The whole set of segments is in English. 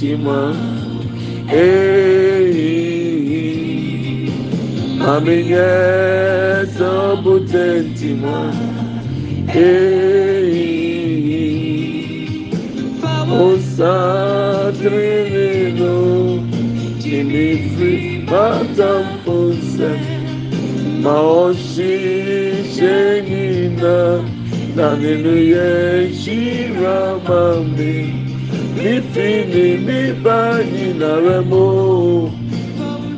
Hey, Aminye sabutenti mo. Hey, oh, Osadrino, Jinifri, Matam Ponse, Maoshi Shenina, Naninuye Shiramami, Nifini Nibani Naremo.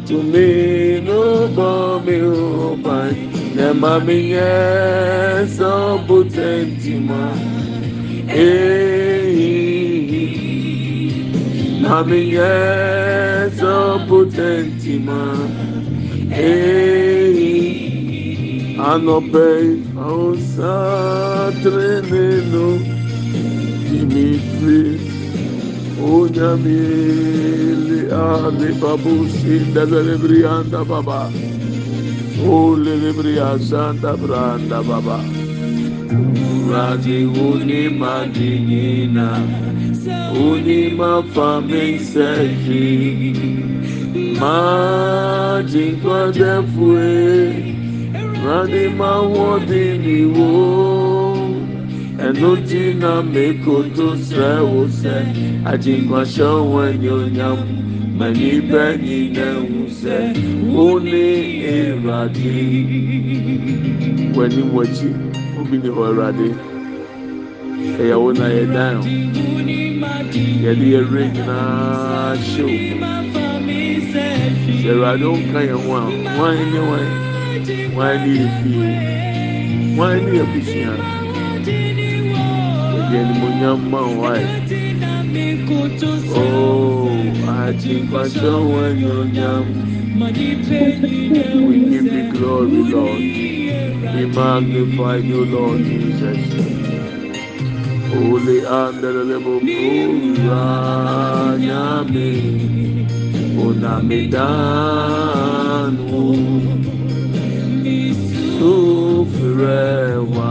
Tumi no bomi obai, ne mami ye so butenti ma. Eh, mami ye so butenti ma. Eh, anope osa treneno, Dimitri. Onyamili ali babu sinda lebrianda baba. Ole lebria santa branda baba. Radi uni madinina. Uni mafame seji. Maji kwa defue. Radi mawodi ni wo. ɛnu ti na mekoto srɛ wo sɛ agyinkwasɛ wɔn nyonyam ma nipa nyina hu sɛ wo ne ewurade w'anim w'akyi obi ne hɔ awurade ɛyɛ wo na yɛ dan o yɛde yɛwerɛ nyinaa hyɛ o sɛ awurade wo nka yɛn ho a wan ne wan wan ne yɛ fie wan ne yɛ fie. Wọ́n á ní ebusua yẹnimonyama wáyé. Oh, àjìgbàjọ wọn yọnyam. We give you glory, Lord. We magnify you, Lord Jesus. Holy and Anderebo Pura Nyame Unamidanu Sufrewa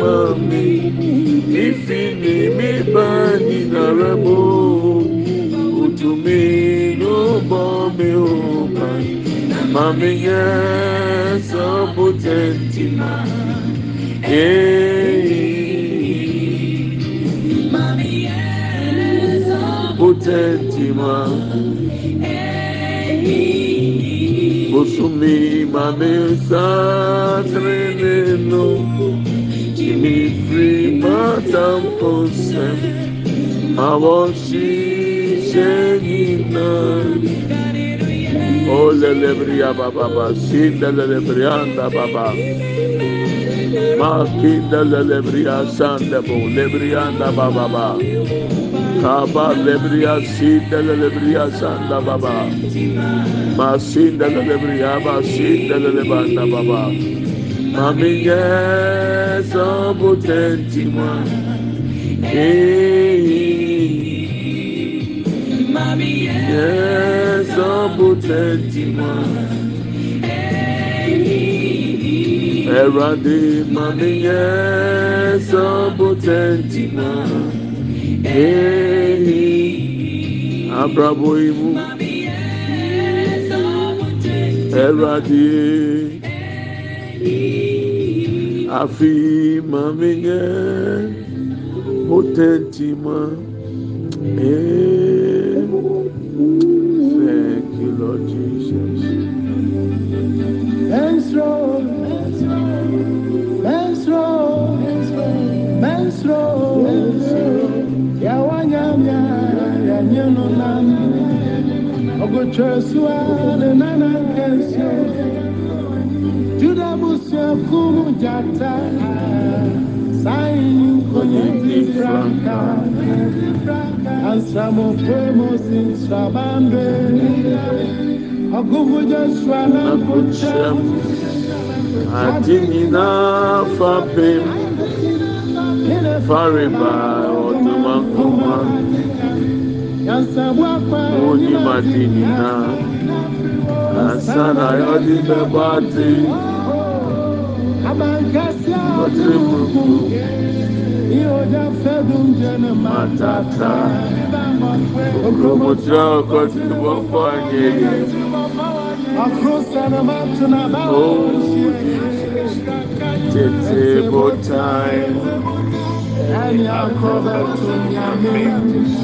mami Ifini mi bani naremo tentima bosumi mame nsatrene no imifiri matampo nsɛm awɔhyehyɛ nyinaa Oh, lelebria baba baba, sinda lelebrianda baba. Ma kinda lelebria sanda bo, lebrianda baba baba. Kaba lebria sinda lebria sanda baba. Masinda lebria masinda lebanda baba. Mami yes obutentima. yẹsọbùtẹtìmọ ẹwurade mami yẹsọbùtẹtìmọ eni abrabọ imu ẹwurade afi maame yẹ mo tẹ ti ma eni. Ogochosua, the nana kesyo. Juda busya kumu jata. Sain konye di franca. Ansamo premos in sabande. Ogugu Joshua na kuchem. Adi nyinaa fapem fariba onim adi nyinaa asa na ọdị bẹbọ adi ọdịrị burúkú matata okromotira ọkọ tí wọ́n fọ́ ẹ̀yẹ yẹn. Tete time. Orí múnyẹ òsàtìrànà.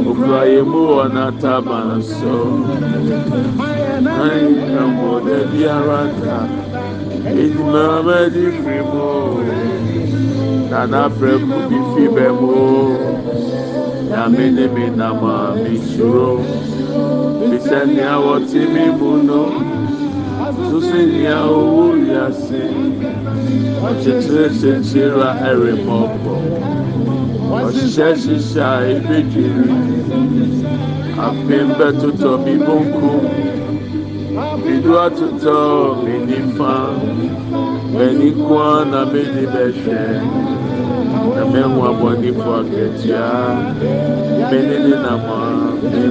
Ukraimu anatamanaso Nanyamu debiarata Idumamedi frimo. Nana preku bifibemo Yamene minama mishuro Bisani awoti mimuno Susi ni awu yase Ọchịchịrị chịchịrị a ere mọpọ ɔhyehyɛ hyehyɛ a ebegyeri apem tutu mi bonko midu atotɔ mi nifa m'ani koa na m'ani bɛhwɛ na m'ahu abɔnifo akatua m'ani ne nam a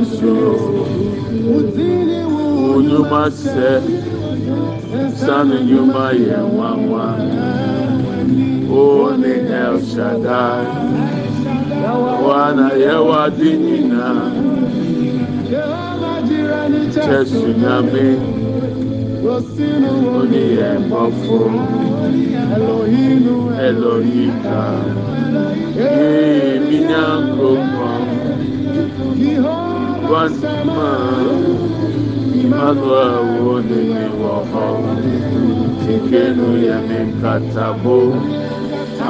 nsoro wo nnwuma sɛ san nnwuma yɛ nwanwa o ne el shaddai. wana yɛwa de nyinaa kyɛ su nyame. Ɔne yɛ mmɔfo elohika. Ee mi nyankopɔn wasima emmanuel wo ne mi wɔ hɔ kike no yɛ me nkatabo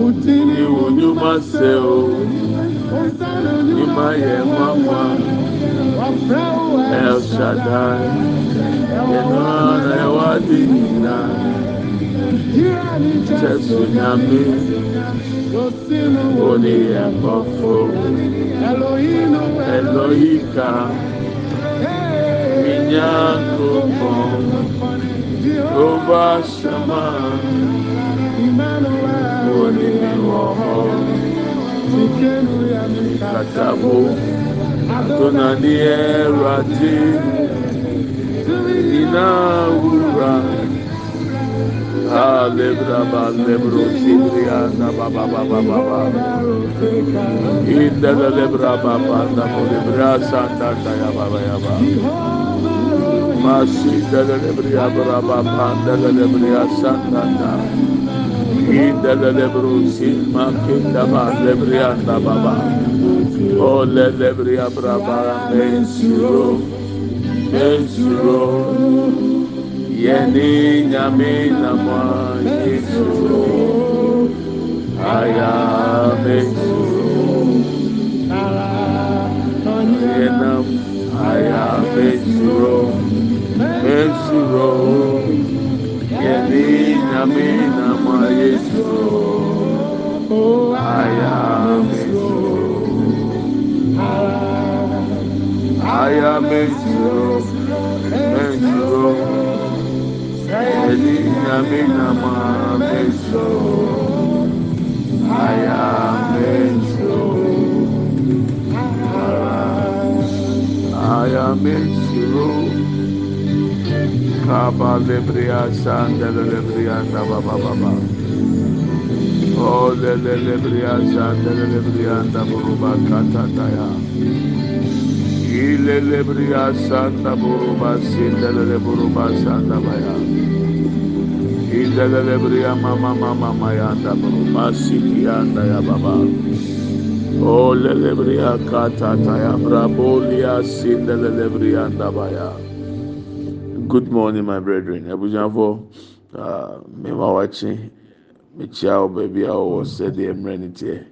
utini unyuma seo nyuma yɛ mama. El shaddai. Enana ewadi nyina jesu nyame oni ɛkɔfo eloyika minyankopɔn oba shaman. Katabo. Atonani ẹwurade. Ina wura. Alebraba lebro sibria na ba ba ba ba ba ba. Inda lebra ba ba na mo lebra santa ta ya ba ba ya ba. Masi delebria braba pandelebria santanda. Indelebrusi makinda ba lebrianda baba. O lebria braba mensuro. Mensuro. Yeni nyame namwa yesuro. Aya mensuro. Yenam aya mensuro. Mensuro. Yeni nyame na mo ayɛ suro ayɛ me suro ayɛ me suro me suro ɛni nyame na mo ayɛ suro ayɛ me suro ayɛ me suro. Kaba lebria sanda lebria baba baba. Oh le le lebria sanda lebria buruba kata taya. Ile lebria sanda buruba sinda le buruba sanda baya. Ile lebria mama mama maya da buruba siki anda ya baba. Oh le lebria kata taya brabolia sinda le lebria baya. good morning my brethren. Abusuafoɔ uh, mema wakye mekyia wo baabi a wɔwɔ sɛdeɛ mmerɛ ne teɛ.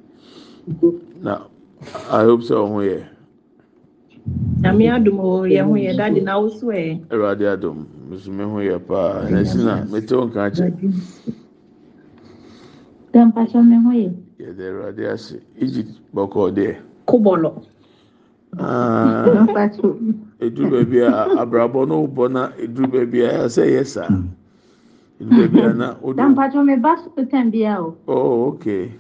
Na i hope sɛ wo ho yɛ. Nyame adom o yɛ ho yɛ. Dade na wo ɛ? Awurade adom nso me ho yɛ paa. Na si na mete wo nka kyɛ dɛ me ho yɛ? Yɛde awurade ase. Egypt bɔkɔɔ deɛ? Kobɔlɔ Ah. ɛduru baabi a abrabɔ no wobɔ na ɛduru baabi a ɛsɛ yɛ saa. Mm. Baabi a na wodampatwo meba sotan bia o. Oh, ok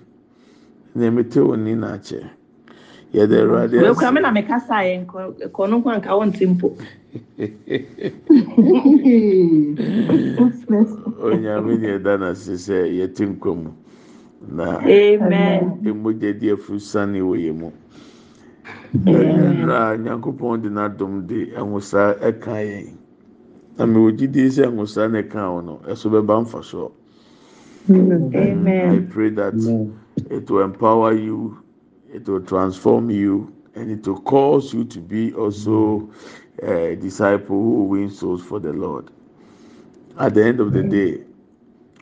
na mete wo ni na akyɛ. Yɛde awurade ɛkura me na mekasa yɛ nkɔ no nko anka wonte mpo. Onyame ne ɛda no ase sɛ yɛte nkwa mu. Na ɛmogya di afuru sane wɔ yɛ mu. A nyankopɔn de n'adom de ahosaa ɛka yɛn. Na mewɔ gyidie sɛ ahosaa no ɛka wo no ɛso bɛba mfasoɔ. I pray that it will empower you, it will transform you, and it will cause you to be also a disciple who wins souls for the Lord. At the end of the day,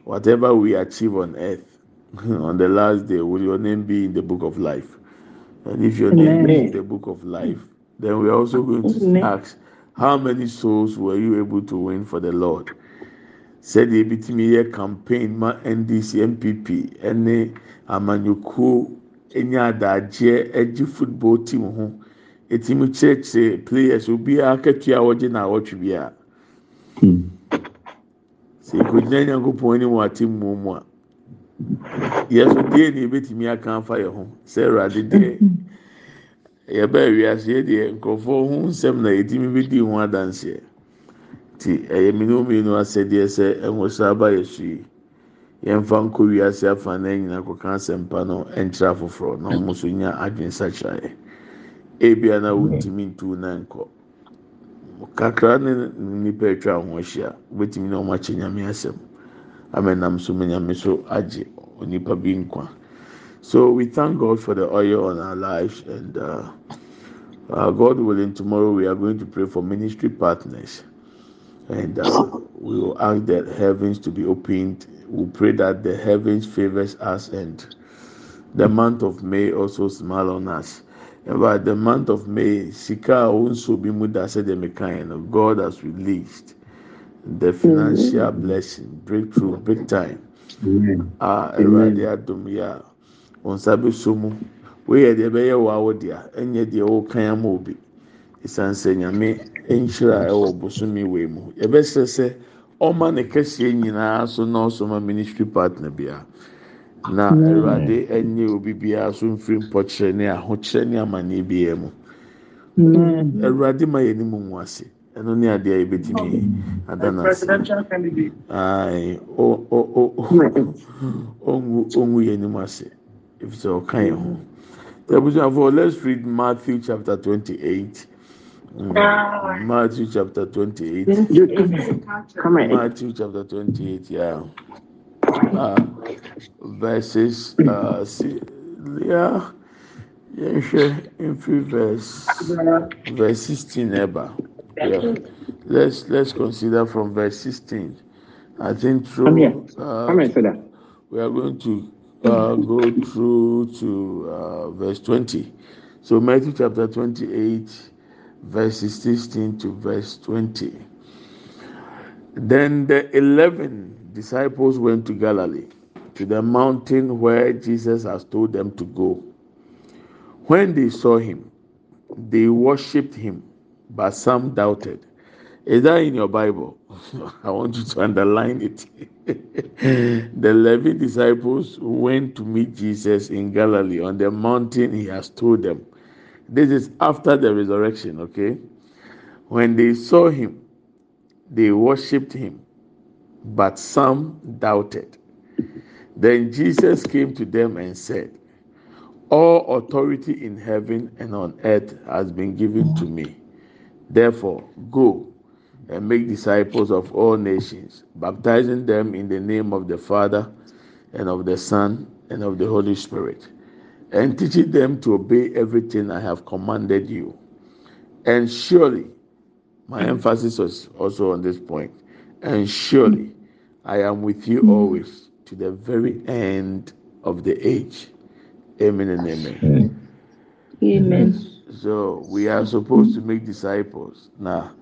whatever we achieve on earth, on the last day, will your name be in the book of life? And if your name is in the book of life, then we are also going to Amen. ask, how many souls were you able to win for the Lord? sɛdeɛ ebitumi yɛ campaign ma ndc npp ɛne amanyɔkuo enya adagyeɛ ɛgye football team ho etimi kyerɛkyerɛ players obiara akatua a wɔgye na awɔtwe bia sɛ ekogyina nyankopɔn anim wɔ ate mu mu a yɛso deɛ na ebetumi aka afa yɛn ho. Sɛ ɛwurade deɛ yɛbɛ wiase yɛ deɛ nkurɔfoɔ ho nsɛm na yɛtumi bi di ho adanseɛ. Ti ɛyɛ mmienu mmienu asɛdeɛ sɛ ɛnwosa aba yɛ so yi. Yɛmfa nkɔ wiase afa na nyina kɔka asɛmpa no ɛnkyerɛ afoforɔ na wɔn nso nya adwensakyerɛ ebia na wɔntumi ntu na nkɔ. Kakra ne nipa atwa ho ahyia wobɛtumi na wɔn akyɛ nyame asɛm. Amɛnam so ma nyame so agye onipa bi nkwa so we thank god for the oil on our lives and uh, uh, god willing tomorrow we are going to pray for ministry partners and uh, we will ask the heavens to be opened. We pray that the heavens favors us and the month of May also smile on us. About the month of May, Sika also be muda said the of God has released the financial blessing breakthrough big time. Ah, awurade adum yi a wọn nsa bɛ so mu woyɛ deɛ bɛyɛ wɔ awo deɛ ɛnyɛ deɛ wɔkan ama obi esan sɛ nyame nhyira ɛwɔ bosomi wei mu yɛbɛsɛ sɛ ɔma ne kɛseɛ nyinaa so na ɔsoma ministry partner bia na awurade ɛnyɛ obi biara so mfiri mpɔkyerɛ ne ahokyerɛ ne amaneɛ biara mu awurade ma yɛ ne mu nwa ase. Ɛno ne adeɛ a yɛbɛtumi ada no ase ae o o o ongu ongu yɛn anim ase efisɛ ɔka yɛn ho. Abusuafo, let's read Matthew chapter twenty-eight. Mm. Matthew chapter 28. Matthew chapter 28, yeah. Uh, verses, uh, see, yeah, yeah, in free verse, verse 16 ever. Yeah. Let's let's consider from verse 16. I think through uh, we are going to uh, go through to uh, verse 20. So Matthew chapter 28, verses 16 to verse 20. Then the eleven disciples went to Galilee, to the mountain where Jesus has told them to go. When they saw him, they worshipped him, but some doubted. Is that in your Bible? I want you to underline it. the eleven disciples went to meet Jesus in Galilee on the mountain he has told them. This is after the resurrection, okay? When they saw him, they worshipped him, but some doubted. Then Jesus came to them and said, All authority in heaven and on earth has been given to me. Therefore, go and make disciples of all nations, baptizing them in the name of the Father and of the Son and of the Holy Spirit and teaching them to obey everything I have commanded you. And surely, my emphasis was also on this point, and surely I am with you always to the very end of the age. Amen and amen. Amen. So we are supposed to make disciples. Now,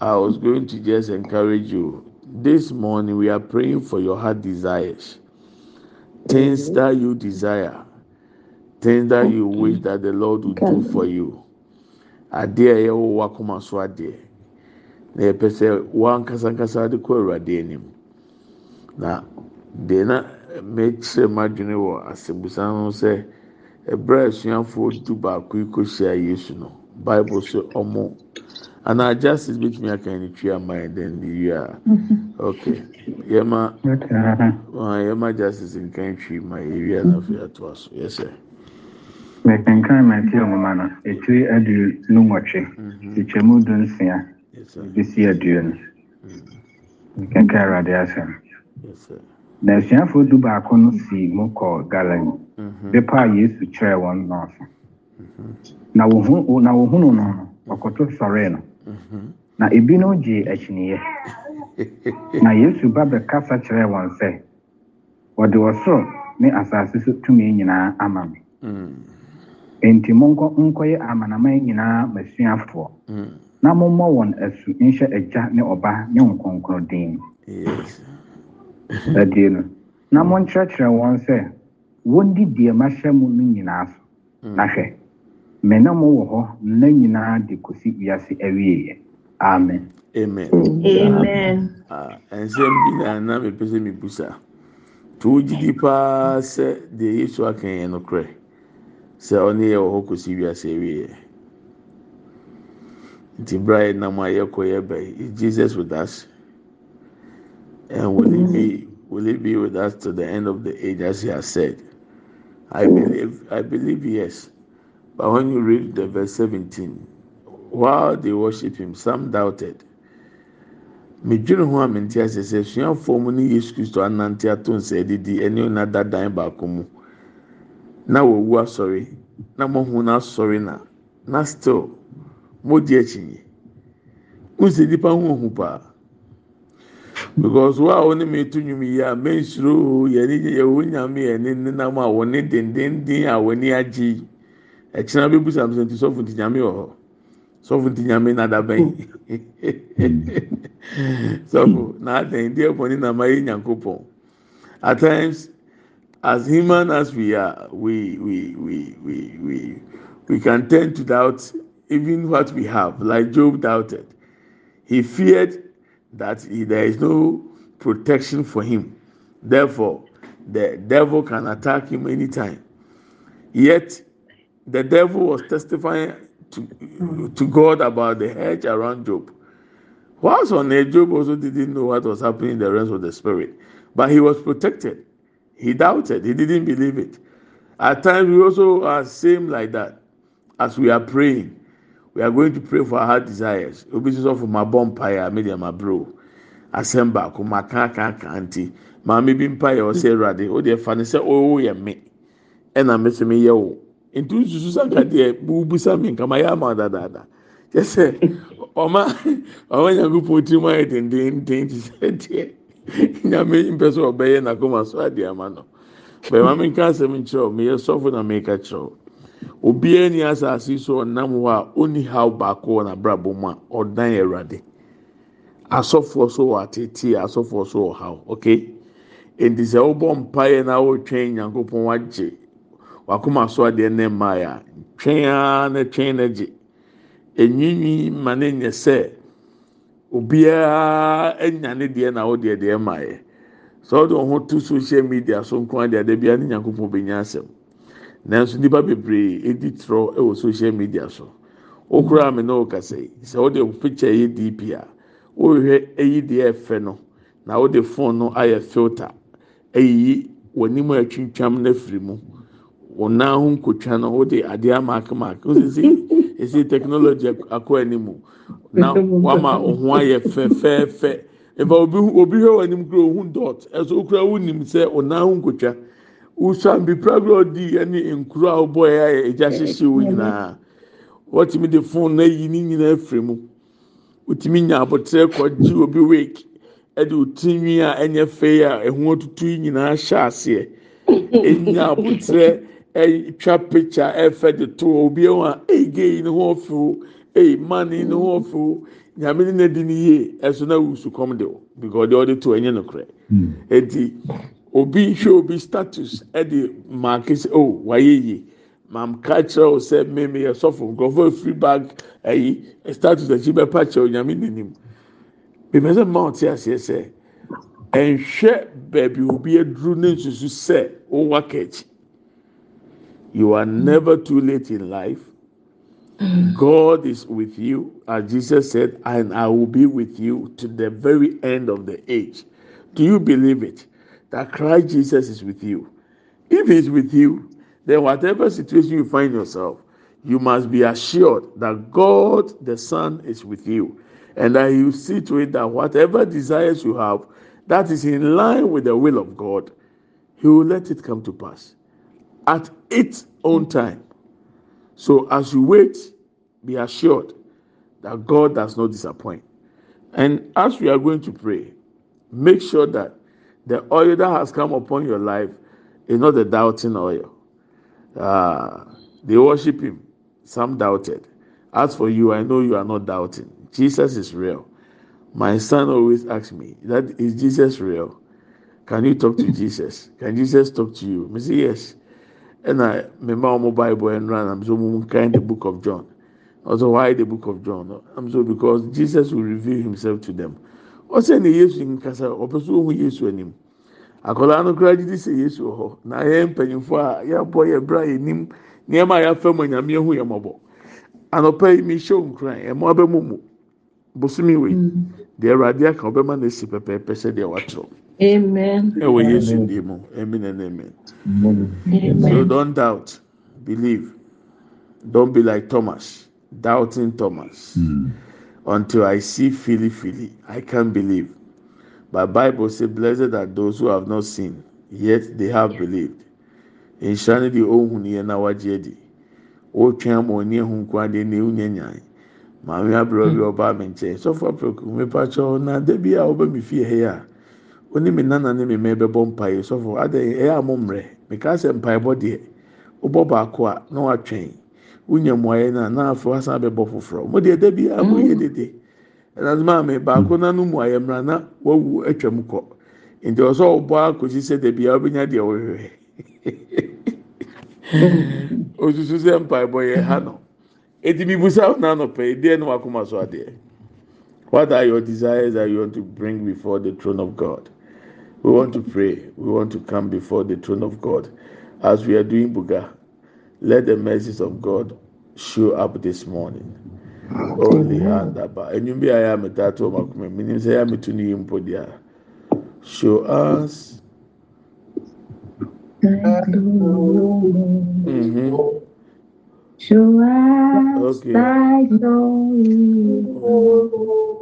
I was going to just encourage you. This morning we are praying for your heart desires, things that you desire. Things that you wish that the Lord would do for you. Adeɛ a ɛyɛ wɔ wakoma so adeɛ na yɛpɛ sɛ wankasa de kɔ awurade anim na deɛ na mɛkyerɛ mu adwene wɔ asɛmbusa no sɛ ɛbrɛ asuafoɔ du baako yi kɔhyia yesu no bible so ɔmo anaa justice bitumi aka ne twi ama yɛn dɛn de wie a okay yɛma yɛma justice nkan twi ma yɛ wie a na afei ato aso yɛ sɛ. mekenkan Matthew nwoma no etiri aduonu nwɔtwe ekyɛmu du nsia ebisi aduonu mekenkan awurade asɛm na asuafoɔ du baako no si mu kɔɔ galani bepɔ a yesu kyerɛɛ wɔn nɔɔso na wohunu no no wɔkoto sɔree no. Na ebinom gye akyinneɛ na yesu ba bɛkasa kyerɛɛ wɔn sɛ wɔde ɔsoro ne asase so tumi nyinaa ama me. Enti monkɔ nkɔyɛ amanaman nyinaa m'asuafoɔ. Na mommɔ wɔn asu nhyɛ agya ne ɔba ne nkonkron din. Adie no. Na monkyerɛkyerɛ wɔn sɛ wondi deɛ mahyɛ mu no nyinaa so. Na hwɛ me ne mo wɔ hɔ nna nyinaa de kɔsi wiase awieeɛ. Amen. Amen. Amen. nsɛm bi na na mepɛ sɛ mebusa to wogyidi paa sɛ deɛ yesu aka yɛn no korɛ sɛ ɔne yɛ wɔ hɔ kɔsi wiase awieɛ nti bra yɛ nam a yɛkɔ yɛ bɛ is jesus with us? And will he be will he be with us to the end of the age as he has said i believe i believe yes. But when you read the verse seventeen while they worship him some doubted. Medwene ho a mente ase sɛ suafoɔ mu ne yesu kristo anante ato nsa adidi ɛne ɔnada dan baako mu. Na wɔwu asɔre na mohu no asɔre na na still modi akyi yi nse nipa ho ohu paa because wo a wo ne meeto nwum yi a mensuroo yɛwɔ nyame yɛne nenam a wo dendenden a w'ani agye yi. Ɛkyena bɛbusa me sɛ nti sɔfo nti nyame wɔ hɔ? Sɔfo nti nyame nadabɛn sɔfo na adɛn deɛ bɔne na ma nyankopɔn. At times as human as we are we we we we we we can tend to doubt even what we have like Job doubted. He feared that he, there is no protection for him. Therefore the devil can attack him anytime yet the devil was testifying to to god about the hedge around job. Whilst on there job also didn't know what was happening in the realms of the spirit. But he was protected. He doubted. He didn't believe it. At times we also are same like that as we are praying we are going to pray for our heart desires. Obi sọ fún ma bọ mpaeɛ a mi deɛ ma bro. Asɛm baako ma kan kan kan nti. Maame bi mpaeɛ ɔsɛ ɛwurade o deɛ fa ne sɛ ɔwɔ yɛ me. Ɛna mi sɛ mi yɛ o nti nsusu saka deɛ bubusa mi nkama yɛ ama dadaada. Kyɛ sɛ ɔma ɔma nyankopɔn tirim ayɛ dendenden ti sɛ deɛ nyame mpɛ sɛ ɔbɛyɛ n'akoma so adeɛ ama no. Bɛrɛ mi nka asɛm nkyerɛw mi yɛ sɔfo na mi ka kyerɛw. Obiara ni asase so ɔnam hɔ a ɔni haw baako wɔ n'abrabɔ mu a ɔdan awurade. Asɔfoɔ so wɔ atete asɔfoɔ so wɔ haw okay nti sɛ ɔbɔ mpaeɛ na ɔretwɛn nyankopɔn wagye wakoma so adeɛ ne mmaa twɛn ara na twɛn na gye. Enyinyi ma ne nyɛ sɛ obiara anya ne deɛ na ɔdeɛ deɛ mmaa yɛ sɛ ɔde wɔn ho to social media so nko adeɛ adeɛ bi a ne nyankopɔn bɛ nya asɛm. Nanso nipa bebree edi trɔ ɛwɔ social media so. Okura mi na ɔkasa yi sɛ ɔde picture yɛ dp a ɔrehwɛ ɛyi deɛ ɛfɛ no na ɔde phone no ayɛ filter ɛyiyi wɔn anim atwintwam na mu. Wɔn nan ho nkotwa no ɔde adeɛ amaakamak ɔsisi esi technology akɔ anim na wama ɔho ayɛ fɛfɛɛfɛ. Efa obi obi hwɛ wɔn anim kura ohun dot ɛso okura nim sɛ ɔnan ho nkotwa. Usambi pragro di ɛne nkuro a ɔbɔ yɛ ayɛ egya hyehyɛ wo nyinaa wɔtumi de phone na yi ne nyinaa firi mu. Wotumi nya abotire kɔgye obi wake. Ɛde otinwi a ɛnyɛ fɛ a ɛho tutu nyinaa hyɛ aseɛ enya abotire ɛtwa picture ɛfɛ de to. Obi ɛho a ɛyi gay ne ho ɔfew ɛyi mani ne ho ɔfew nyame ne na di ne yie ɛso na wusu kɔm de o because deɛ ɔde to ɛnyɛ no korɛ. Eti. Obi hwɛ obi status ɛde maake sɛ oh wayɛ yie maam ka kyerɛ o sɛ mmemme yɛ sɔfo nkurɔfoɔ efiri bag. Ɛyi status akyi bɛpa kyerɛ onyame n'anim bèbè sɛ mmaa ɔte aseɛ sɛ ɛnhwɛ baabi obi aduru ne nsusu sɛ ɔwɔ akɛkyi you are never too late in life. God is with you. As jesus said and i will be with you to the very end of the age. Do you believe it. That Christ Jesus is with you. If He's with you, then whatever situation you find yourself, you must be assured that God the Son is with you, and that will see to it that whatever desires you have that is in line with the will of God, He will let it come to pass at its own time. So as you wait, be assured that God does not disappoint. And as we are going to pray, make sure that the oil that has come upon your life is not the doubting oil. Uh, they worship him. Some doubted. As for you, I know you are not doubting. Jesus is real. My son always asks me, that is Jesus real? Can you talk to Jesus? Can Jesus talk to you? I say yes. And I remember my Bible and run. I'm so kind the book of John. Also, why the book of John? I'm so because Jesus will reveal himself to them. Ɔsɛ ne yesu nkasa ɔpɛ so ohun yesu anim. Akwadaa no koraa gyidi sɛ yesu wɔ hɔ na yɛn mpanyinfo a yɛabɔ yɛ bra yɛ nim nneɛma a yɛafɛ mu nyame ehu yɛ mɔbɔ anɔpɛ yi mi hyɛ nkran ɛmo abɛmu mu. Bosomi wei. Deɛ awurade aka ɔbɛma na esi pɛpɛɛpɛ sɛ deɛ watwerɛ Amen. ɛwɔ yesu deɛ mu. Amen and amen. So don't doubt. Believe. Don't be like thomas. Doubting thomas. Until I see Philly Philly. I can't believe. But Bible says, Blessed are those who have not seen, yet they have believed. Nhyɛn de ohun yɛ na wagye adi. Otwɛn ama oni ehu nkwa de na ehu nyanyan. Maame abirɛ bi ɔbaa mi nkyɛn. Sɔfo apɛko mepa kyɛw na debi a ɔbɛ mi fie yi a. Oni mi nana ne mi mɛ bɛbɔ mpaeɛ. Sɔfo adɛ ɛyɛ a mo mmerɛ. Meka sɛ mpaebɔ deɛ. Wobɔ baako a na watwɛn. Wonya mmuayɛ no a na afei wasan bɛbɔ foforɔ mo deɛ da biara mo yɛ dede ɛnna maame baako nanu mmuayɛ mmra na wawu atwa mu kɔ nti ɔsɛ ɔbɔ akɔsi sɛ da biara ɔbɛnya deɛ ɔhwehwɛ osusu sɛ mpaebɔ yɛ ha no. Eti bi busa n'anɔpɛ deɛ no wakoma so adeɛ what are your desires that you want to bring before the throne of God? We want to pray. We want to come before the throne of God. As we are doing buga. Let the mercies of God show up this morning. Only handaba. And you be I am a tattoo of my meaning say I'm to you podia. Show us. Mm-hmm. Show us Okay. thy glory.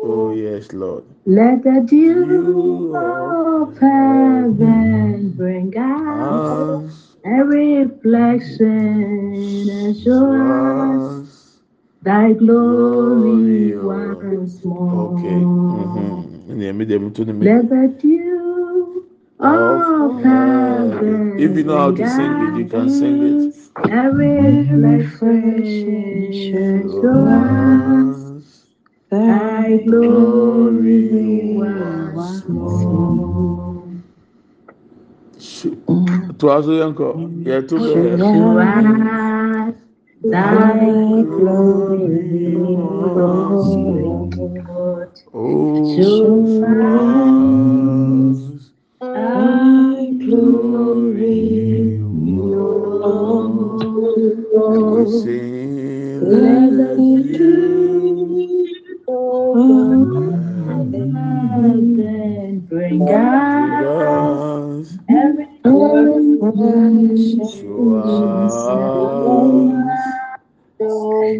Oh, yes, Lord. Let the dew of heaven bring us A reflection show us us. thy glory once more. Okay. Mm-hmm. And then me them to the me- Let the dew of heaven If you know how to sing it, you can sing it. a reflection show us Us, thy glory once more. Sh- To us, uncle. Yeah, to Show the us thy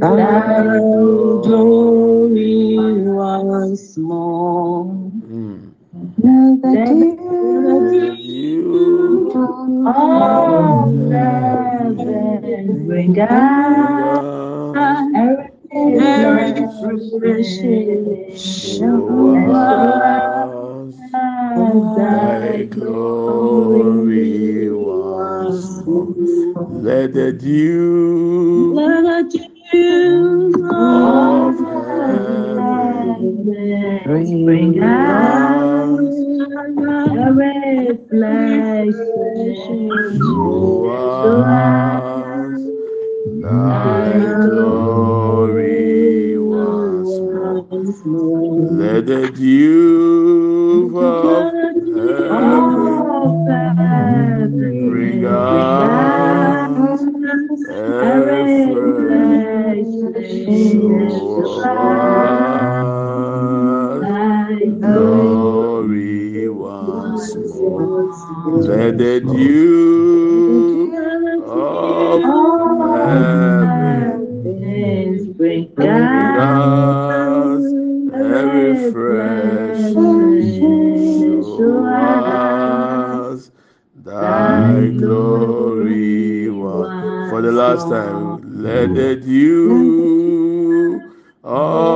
thy glory once more. Mm. Let Let you all heaven bring us us, every show us thy glory once more. Let the dew glory once. For the last time, let the dew of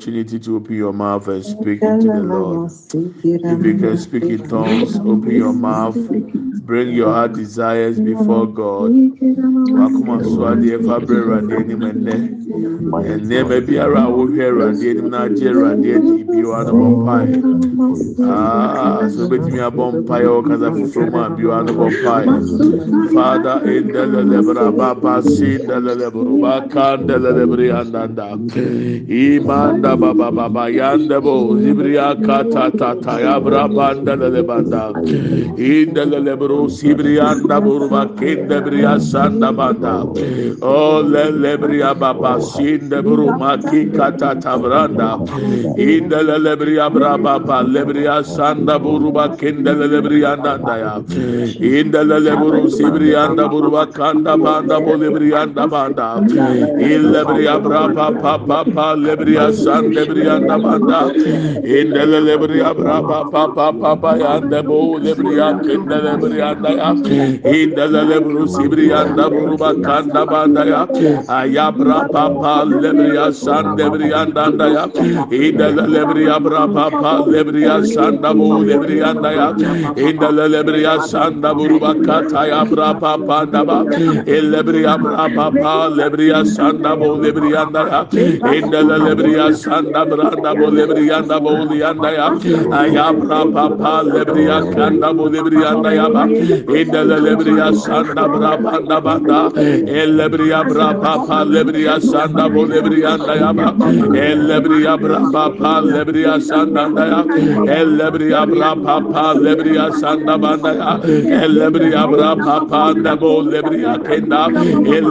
opportunity to open your mouth and speak into the Lord. If you can speak in tongues, open your mouth. Bring your heart desires before God. Wakoma so adeɛ fa brɛ Awurade anim ɛnnɛ. Nneɛma biara a wohwɛ Awurade anim na agye Awurade adi biara no bɔ mpaeɛ. Ah, so obetumi abɔ mpaeɛ wɔ kasa foforɔ mu a biara no bɔ mpaeɛ. Father, in the lebra baba sin the lebro bakan the lebri andanda. Imanda banda baba baba yanda bo zibriya kata tata ya bra banda lele banda inda lele bro zibriya anda burba kende briya sanda banda o lele briya baba sinde bro maki kata tabranda inda lele briya bra baba lebriya sanda burba kende lele briya anda ya. İnda lele bro zibriya anda burba kanda banda bo lebriya anda banda ille briya bra baba baba lebriya sanda yande briyanda banda indele lebriya braba pa pa pa pa yande bo lebriya kendele briyanda ya indele lebru sibriyanda buruba kanda banda ya ayabra pa pa lebriya san lebriyanda da ya indele lebriya braba pa lebriya san da bo lebriyanda ya indele lebriya buruba kata ya braba pa da ba lebriya braba pa ya indele Sanda branda bo lebriyanda bo liyanda ya. Ayabra papa lebriya kanda bo lebriyanda ya ba. İnde lebriya sanda bra panda banda. El lebriya bra papa lebriya sanda bo lebriyanda ya ba. El bra papa lebriya sanda da ya. El lebriya bra papa lebriya sanda banda ya. El lebriya bra papa da bo lebriya kenda. El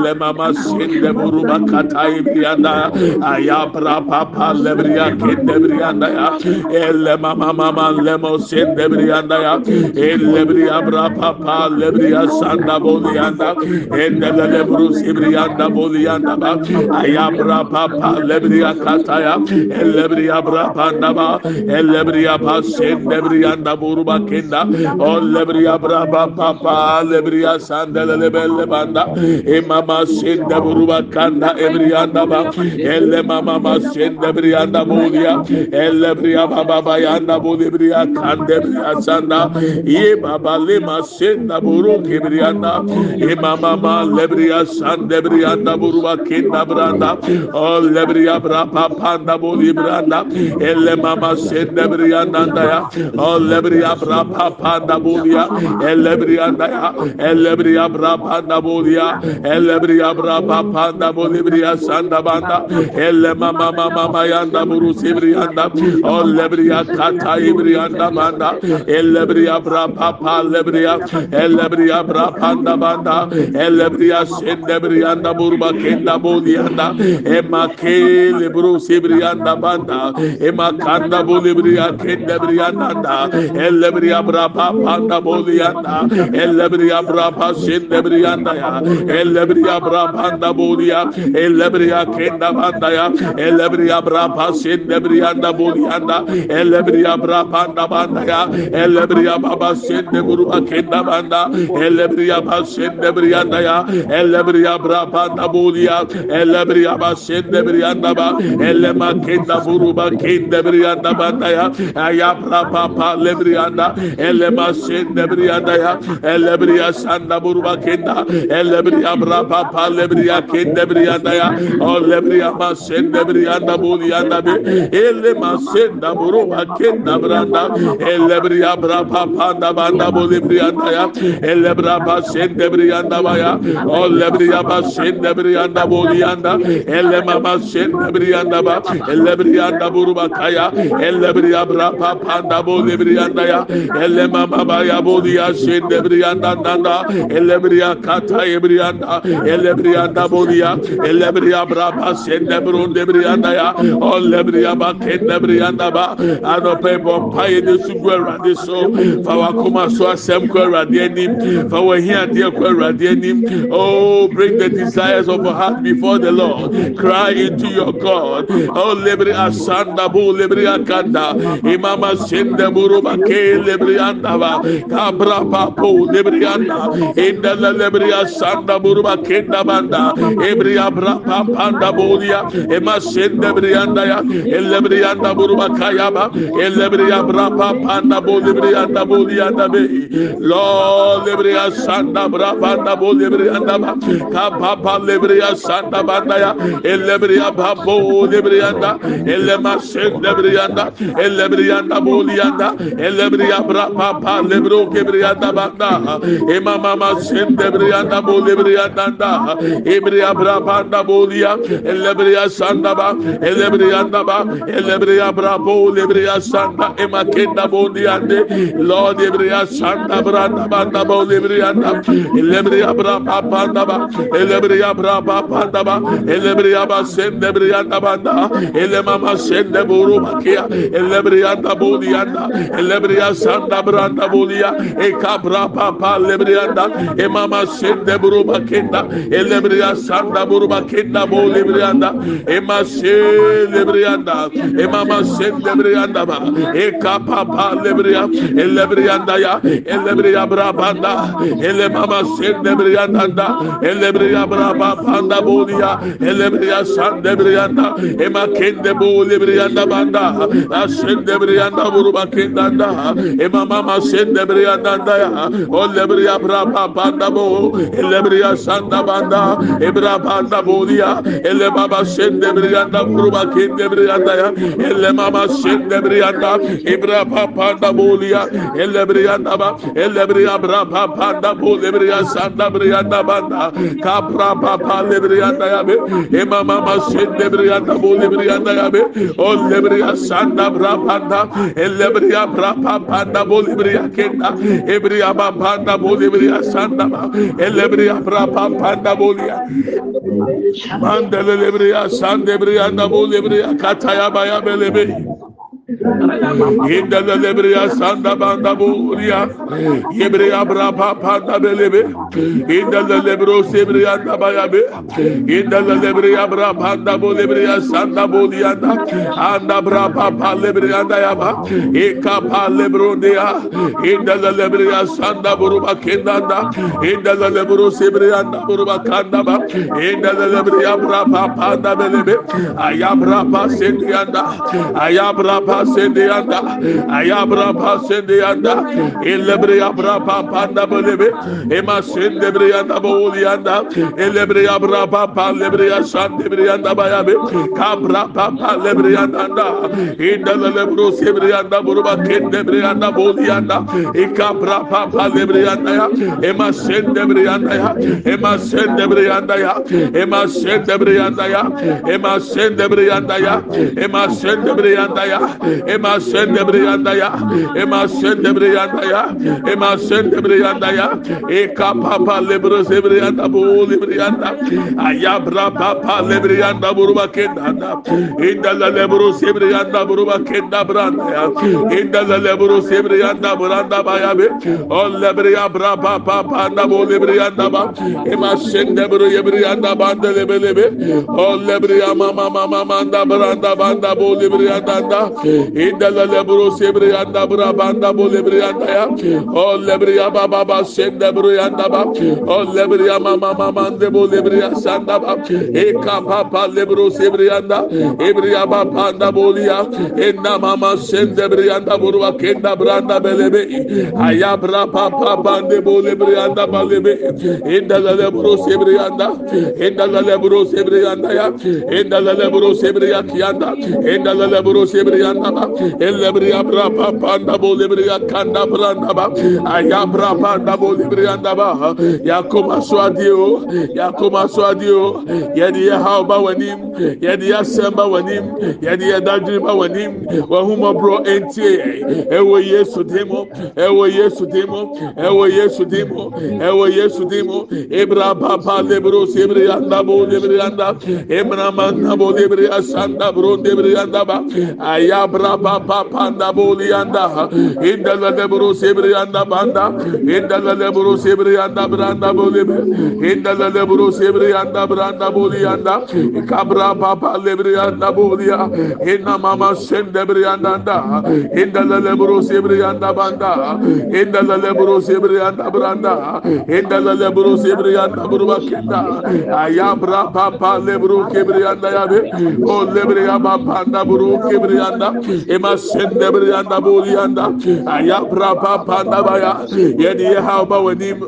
sinde buruba katayim yanda. Ayabra papa allebriyan kindebriyan da ya. Elle mama mama lemo sendebriyan da ya. Ellebriyan rapa pa lebriyan sanda boliyan da. Endelele brus ibriyan da boliyan da ba. Ayam rapa pa lebriyan kataya ellebriyan rapa da ba. Ellebriyan pa sendebriyan da buruba kinda. Ollebriyan rapa pa pa lebriyan sandelele belle banda. E İmama sendeburuba kanda ebriyan da ba. Elle mama sende sinde brianda bolia elle briya baba bayanda bolia kande briya sanda ye baba le ma sinde buru kebrianda e mama ma lebriya sande brianda buruba kenda branda o lebriya bra papa da boli branda elle mama sinde brianda ya o lebriya bra papa da bolia elle brianda ya elle briya bra panda bolia elle briya bra papa da boli briya sanda banda elle mama mama mayanda buru sibriyanda o lebriya kata ibriyanda manda ellebriya bra papa lebriya ellebriya bra panda banda ellebriya sendebriyanda burba kenda bodiyanda ema kele buru sibriyanda banda ema kanda bolibriya kendebriyanda da ellebriya bra panda bodiyanda ellebriya bra pa sendebriyanda ya ellebriya bra panda bodiya ellebriya kenda banda ya ellebriya brapa sende brianda bolianda ele bria brapa da banda ya ele bria baba sende buruba kenda banda ele bria baba sende brianda ya ele bria brapa da bolia ele bria baba sende brianda ba ele ma kenda buruba kenda brianda banda ya aya brapa pa le ele ma sende brianda ya ele bria sanda buruba kenda ele bria brapa pa le kenda brianda ya o le bria ma sende brianda yanda be elle masenda buruba kenda branda elle bria bra papanda banda boli brianda ya elle bra ba sende brianda ba ya olle bria ba sende brianda boli yanda elle mama sende brianda ba elle brianda buruba kaya elle bria bra papanda boli brianda ya elle mama ba ya boli ya sende brianda danda elle bria kata brianda elle brianda boli ya elle bria bra ba sende brunde brianda ya o le briya ba kende brianda ba ano pe bompa ye de su gu so fa wakoma so asɛm kɔ awurade fa wahi adeɛ kɔ awurade anim oh bring the desires of our heart before the lord. Cry into your god. Oh lebri asanda bu lebri akanda. Imama sende buru ba ke lebri anda ba kabra pa po lebri anda. Inda la lebri asanda buru ba kenda banda ebri abra pa panda bolia ema sende lebri yanda ya. Ellemri yanda buruma kayama. Ellemri ya brapa panda bolibri yanda boli yanda be. Lo lebri ya sanda brapa da bolibri yanda ba. Ka papa lebri ya sanda banda ya. Ellemri ya babo lebri yanda. Ellema sek lebri yanda. Ellemri yanda boli yanda. Ellemri ya brapa pa lebro kebri yanda banda emama ma sen lebri yanda bolibri yanda da. Ebri ya brapa da boli ya. Ellemri ya sanda ba. Elle lebre yanda ba lebre ya bravo lebre ya santa emakenda bondi ande lord lebre ya santa branda banda bo lebre yanda lebre ya brapa banda ba lebre ya brapa banda ba lebre ya ba sen lebre yanda banda ele mama sen de buru makia lebre yanda bondi yanda lebre ya santa branda bolia e kabra papa lebre yanda e mama sen de buru makenda lebre ya santa buru makenda bo lebre yanda e mashe lebriyanda emama sen lebriyanda ba e kapa pa lebriya. El lebriyanda ya. El lebriya brabanda el mama sen lebriyanda da el lebriya brabanda boliya el lebriya san lebriyanda. Ema kende bo lebriyanda banda. Sen lebriyanda vuru bakendanda ema mama sen lebriyanda da ya. O lebriya brabanda bo. El lebriya san da banda. Ebra banda boliya el baba sen lebriyanda vuru mama kende briyanda ya. Elle mama şende briyanda ibra papanda bolia elle briyanda ba elle briya bra papanda bole briya sanda briyanda banda kapra papale briyanda ya be e mama ma şende briyanda bole briyanda ya be olle briya sanda bra panda elle briya bra papanda bole briya kenda ebriya papanda bole briya sanda ba elle briya bra papanda bolia mandele briya sande briyanda bole lebre akata ya ba ya belebe Inda da lebriya sanda banda buriya. Yebriya brapa panda belebe. Inda da lebro sebriya da bayabe. Inda da lebriya brapa da bolebriya sanda boliya da. Anda brapa palebriya da yaba. Eka palebro deya. Inda da lebriya sanda buruba kendanda. Inda da lebro sebriya da buruba kanda ba. Inda da lebriya brapa panda belebe. Ayabra pa sendiyanda. Ayabra pa sende yanda. Ayabra pa sende yanda. Ellebre yabra pa panda böyle bir. Ema sende bir yanda boğul yanda. Ellebre yabra pa pa lebre yaşan bir yanda baya kabra pa pa lebre yanda. Da indele lebru sebre yanda bunu bak kende yanda boğul yanda. İkabra pa pa lebre yanda ya. Ema sende yanda ya. Ema sende yanda ya. Ema sende yanda ya. Ema sende yanda ya. Ema sende yanda ya ema sende briyanda ya. Ema sende briyanda ya. Ema sende briyanda ya. E kapapa lebro sebriyanda bu lebriyanda ayabra papa lebriyanda buruba kenda inda la lebro sebriyanda buruba kenda branda ya. İnda la lebro sebriyanda branda bayabe o lebriya bra papa panda bu lebriyanda ba. Ema sende bro yebriyanda banda lebelebe o lebriya mama mama manda branda banda bu lebriyanda da indala lebro sebriyanda brabanda bu lebriyanda ya o lebriya baba baba sen de briyanda bab o lebriya mama mama de bu lebriya sanda bab e kapa pa lebro sebriyanda ebriya baba da bu ya enna mama sen de briyanda burva kenda branda belebe aya bra pa pa bande bu lebriyanda balebe indala lebro sebriyanda indala lebro sebriyanda ya. İndala lebro sebriyanda indala lebro sebriyanda Brandaba, Elebria Brapa Pandabo Libria Kanda Brandaba, Ayabra Pandabo Libriandaba, Yakoma Swadio, Yakoma Swadio, Yadia Hauba Wanim, Yadia Semba Wanim, Yadia Dadriba Wanim, Wahuma Bro NTA, Ewe Yesu Demo, Ewe Yesu Demo, Ewe Yesu Demo, Ewe Yesu Demo, Ebra Papa Lebros, Ebriandabo Librianda, Ebra Mandabo Libria Sanda Bro Libriandaba, Ayabra Laba papanda bolianda. İndele de buru sebriyanda banda. İndele de buru sebriyanda branda bolim. İndele de buru sebriyanda branda boliyanda. Kabra papa lebriyanda boliya. İnna mama sen debriyanda da. İndele de buru sebriyanda banda. İndele de buru sebriyanda branda. İndele de buru sebriyanda buru bakenda. Ayabra papa lebru kebriyanda yabe. O lebriya papanda buru kebriyanda. Ema sende brianda bolianda aya brapa panda baya yedi ye ha ba wanim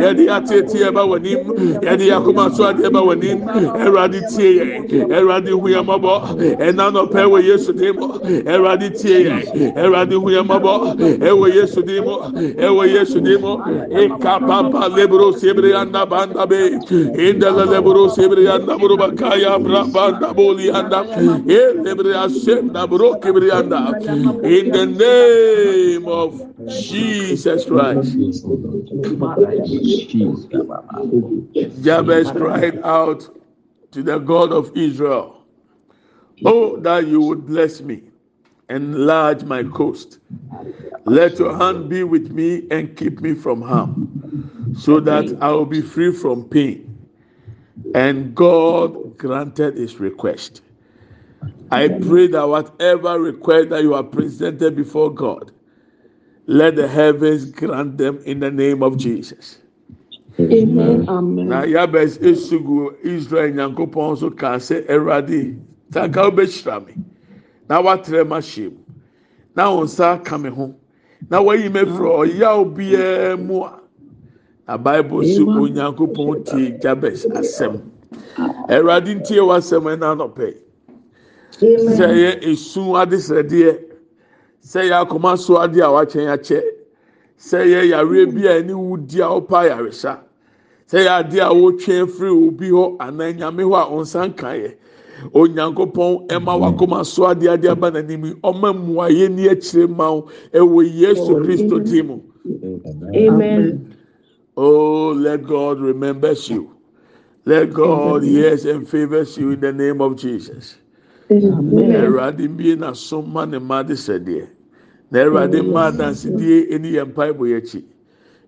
yedi atete ba wanim yedi akoma so ade ba wanim eradi tie ye. Eradi hu ye mobo. Ena no pe we yesu demo eradi tie ye. Eradi hu ye mobo. E we yesu demo e we yesu demo e kapapa lebro sebrianda banda be. Inda lebro sebrianda buru bakaya brapa bolianda e lebria senda bro kebrianda in the name of Jesus Christ. Jabez cried out to the God of Israel, Oh, that you would bless me, enlarge my coast. Let your hand be with me and keep me from harm, so that I will be free from pain. And God granted his request. I pray that whatever request that you are presented before God, let the heavens grant them in the name of Jesus. Amen. Amen. Na Yabes esugu Israel nyankopɔn so kaa sɛ Awurade tanka wobɛhyira me na watrɛ ma hyɛ mu na wɔn nsa ka me ho. Na wayi me firi ɔyaw biara mu a na Bible so onyankopɔn tie Jabes asɛm Awurade ntie w'asɛm ɛna anɔpɛ yi. Sɛ yɛ esu adesrɛdeɛ sɛ yɛ akoma so adeɛ a wakyɛn akyɛ sɛ yɛ yare bi a ɛne wudi a ɔpa ayaresa sɛ yɛ adeɛ a wotwe firi obi hɔ anaa nyame hɔ a ɔnsan ka yɛ onyankopɔn ɛma wakoma so adeɛ adeɛ aba n'anim ɔma mmuayɛ ni akyire ma wo ɛwɔ yesu kristo ti mu. amen. oh let god remembers you. Let god hears and favours you in the name of jesus. Amen. ɛwurade mbie na so ma ne mma de sɛdeɛ na ɛwurade mma adansidie ɛni yɛn mpaebɔ yɛ akyi.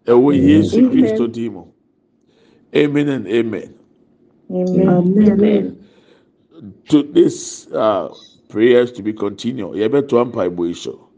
Ɛwɔ yesu kristo di mu. Amen and amen. amen. to this uh, prayers to be continued yɛbɛto mpaebɔ yi so